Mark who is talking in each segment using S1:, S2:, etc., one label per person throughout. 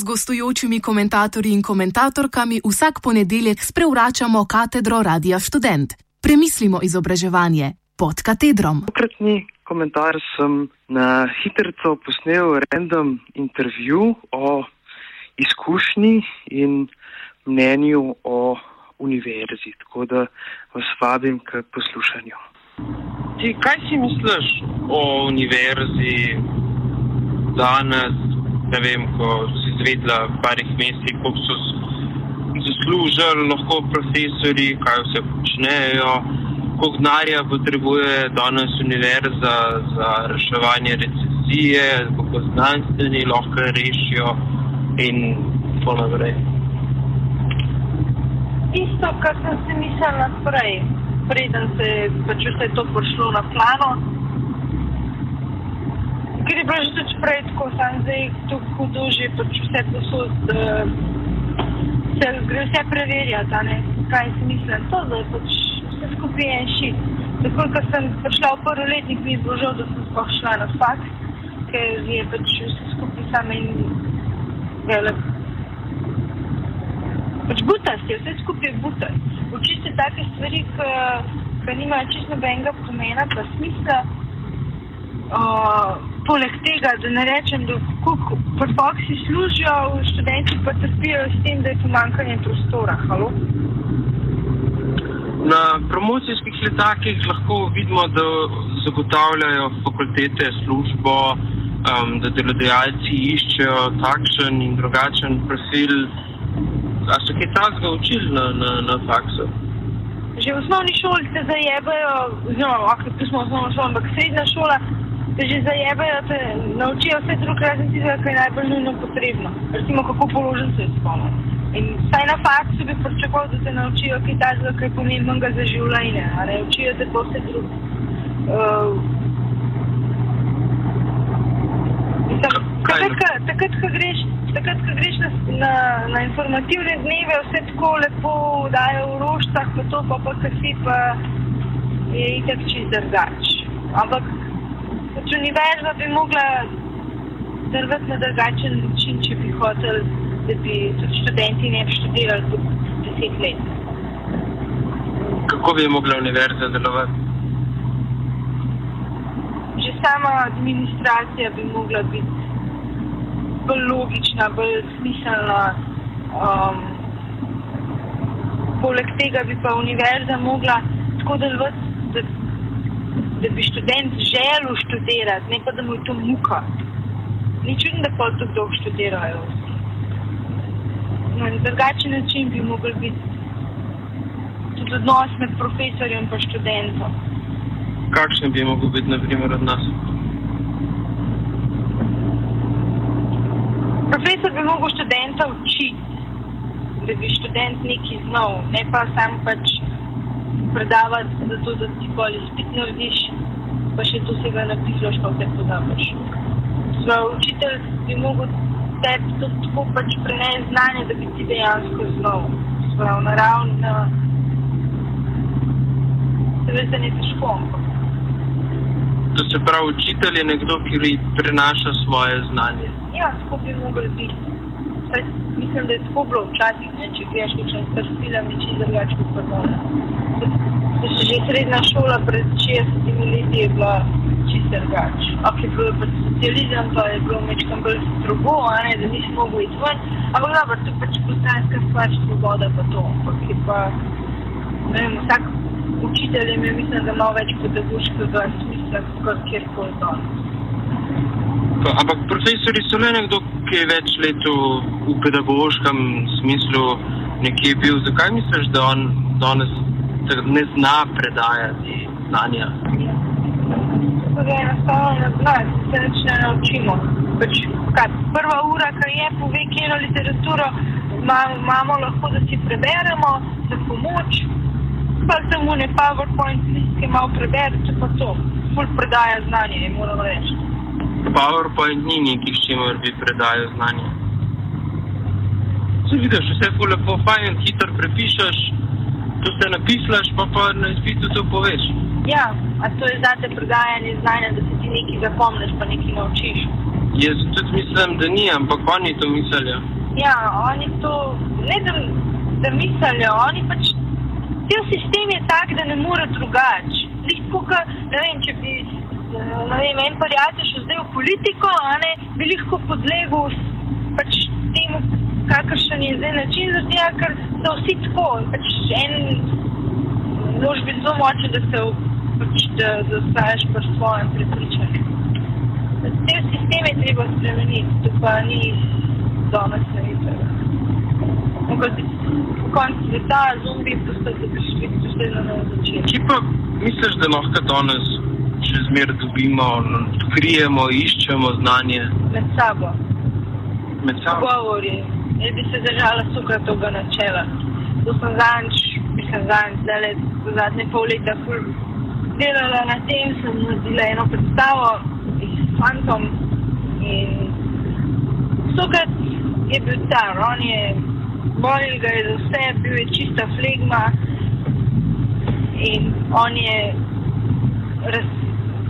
S1: z gostujočimi komentatorji in komentatorkami vsak ponedeljek sprevračamo katedro Radia Student. Premislimo izobraževanje pod katedrom.
S2: Tokratni komentar sem na hitro posnel random intervju o izkušnji in mnenju o univerzi, tako da vas vabim k poslušanju.
S3: Ti, kaj si misliš o univerzi danes, ne vem, ko si zvedla v parih mesecih, koliko so zaslužili lahko profesori, kaj vse počnejo, koliko denarja potrebuje danes univerza za reševanje recesije, kako znanstveni lahko rešijo in tako naprej.
S4: Isto, kar sem si mislila prej, preden se je pač vse to prišlo na plano. Ker je bilo že tudi prej tako, sam zdaj tu hudo že pač vse posod, uh, se gre vse preverjati, ne, kaj si mislim. To zdaj pač vse skupaj en šit. Tako, ko sem prišla v prvi letnik, mi je bilo žal, da sem sploh šla na faks, ker je pač vse skupaj samo en velik pač butast je, vse skupaj je butast. Učite take stvari, ki nimajo čisto nobenega pomena, pa smisla. Uh, poleg tega, da ne rečem, da prvoksi služijo, študenti pa trpijo s tem, da je pomankanje prostora. Halo?
S3: Na promocijskih letakih lahko vidimo, da zagotavljajo fakultete službo, um, da delodajalci iščejo takšen in drugačen profil A so kaj takega učili na, na, na faksu?
S4: Že v osnovni šoli te zajebajo, oziroma, ok, tu smo v osnovni šoli, ampak srednja šola že zajebajo, te naučijo vse druge razen tistega, kar je najbolj nujno potrebno. Recimo, kako položen se spomnim. In saj na faksu bi pričakoval, da te naučijo kaj takega, kar je pomembnega za življenje, a ne učijo te pa vse druge. Uh, Takrat, ko greš, takrat, ko greš na, na, na informativne dneve, vse tako lepo dajo v roštah, pa to pa pa kasi pa je itak čist drugač. Ampak pač univerza bi mogla drvati na drugačen način, če bi hotel, da bi tudi študenti ne bi študirali po deset let.
S3: Kako bi mogla univerza delovati?
S4: Že sama administracija bi mogla biti bolj logična, bolj smiselna. Um, poleg tega bi pa univerza mogla tako delovati, da, da bi študent želel študirati, ne pa da mu je to muka. Ni čudno, da pa to dolgo študirajo. Na drugačen način bi mogel biti tudi odnos med profesorjem in študentom.
S3: Kakšen bi mogel biti, na primer, odnos?
S4: Profesor bi mogel študenta učiti, da bi študent nekaj znal, ne pa sam pač predavati, zato, da ti bolj spet narediš, pa še to se ga napišeš, pa vse. Svoj učitelj bi mogel tebi tudi tako pač prenesti znanje, da bi ti dejansko znal. Svoj naravno, seveda ne težko.
S3: To se pravi, učitelj je nekdo, ki prenaša svoje znanje.
S4: Ja, tako bi mogli biti. Saj, mislim, da je tako bilo včasih, ne, če greš nekaj star film, je čisto drugače kot pa danes. Že srednja šola pred 60 leti je bila čisto drugače. Ok, je bilo pač socializem, pa je bilo mečkam bolj strogo, ne, da nisi mogel iti ven. Ampak dobro, to je pač poslanska stvar, svoboda pa to. Ampak je pa, ne vem, vsak učitelj je, mislim, da malo več pedagoškega smisla, kot kjerkoli danes.
S3: Ampak profesori so le nekdo, ki je več let v pedagoškem smislu nekje bil. Zakaj misliš, da on danes ne zna predajati znanja?
S4: To je enostavno ne zna, se nič ne naučimo. Pač, kaj, prva ura, ki je pove, kjero literaturo imamo, lahko da si preberemo za pomoč. Pa samo ne PowerPoint listke malo preberete, pa to. Ful predaja znanje, moram reči.
S3: PowerPoint ni nekaj, s čimer bi predajal znanje. Se vidiš, vse je lepo, fajn, hitro prepišeš, to se napišeš, pa pa na izpitu to poveš.
S4: Ja, a to je zate predajanje znanja, da se ti nekaj zapomniš, pa nekaj naučiš.
S3: Jaz tudi mislim, da ni, ampak oni to mislijo.
S4: Ja, oni to ne da, da mislijo, oni pač. Cel sistem je tak, da ne more drugače. Ne vem, če bi ne vem, en prijatelj šel zdaj v politiko, ne, bi lahko podlegel pač temu, kakršen je zdaj način, zato ker so vsi tako. Pač en mož biti zelo močen, da se pač, da staješ pri svojem prepričanju. Te sisteme treba spremeniti, to pa ni danes ne videti. Po koncu sveta, zombi, postati, da bi šli vse na novo začeti.
S3: Kje pa misliš, da lahko danes še zmeraj dobimo, odkrijemo, iščemo znanje?
S4: Med sabo.
S3: Med sabo.
S4: Govori. Jaz bi se držala Sokratovega načela. To sem zanč, mislim zanč, zdaj le zadnje pol leta ful delala na tem, sem naredila eno predstavo s fantom in Sokrat je bil car, on je bolil ga je za vse, bil je čista flegma in on je raz,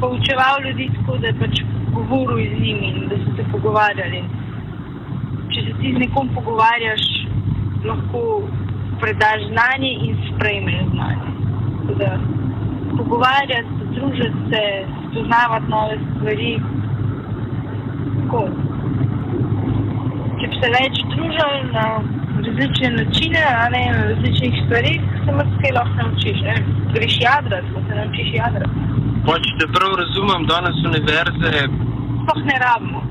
S4: poučeval ljudi tako, da je pač govoril z njimi in da so se pogovarjali. Če se ti z nekom pogovarjaš, lahko predaš znanje in sprejmeš znanje. Da, pogovarjati se, družiti se, spoznavati nove stvari. Tako. Če bi se več družili na različne načine, ne na različnih stvarih, se marsikaj lahko naučiš. Ne? Greš jadrati, se naučiš jadrati.
S3: Pa če te prav razumem, danes univerze
S4: Sploh ne rabimo.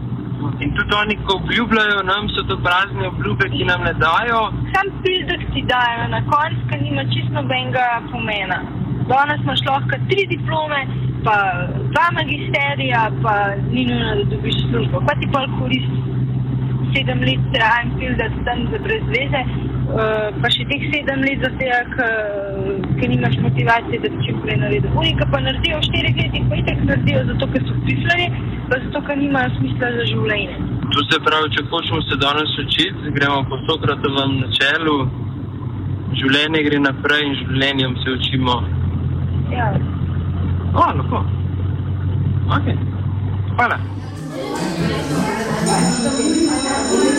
S3: in tudi oni, ko obljubljajo nam, so to prazne obljube, ki nam ne dajo.
S4: Sam pildek ti dajo na koncu, ker nima čisto nobenega pomena. Danes imaš lahko tri diplome, pa dva magisterija, pa ni nujno, da dobiš službo. Pa ti pa koristi sedem let trajen pildek tam za brez veze, uh, pa še teh sedem let za tega, ker nimaš motivacije, da bi čim prej naredil. Unika pa naredijo v štirih letih, pa itek naredijo zato, ker so pisali, pa zato, ker nimajo smisla za življenje.
S3: To se pravi, če hočemo se danes učiti, gremo po Sokratovem načelu, življenje gre naprej in življenjem se učimo.
S4: Ja.
S3: O, lahko. Ok. Hvala.
S1: Z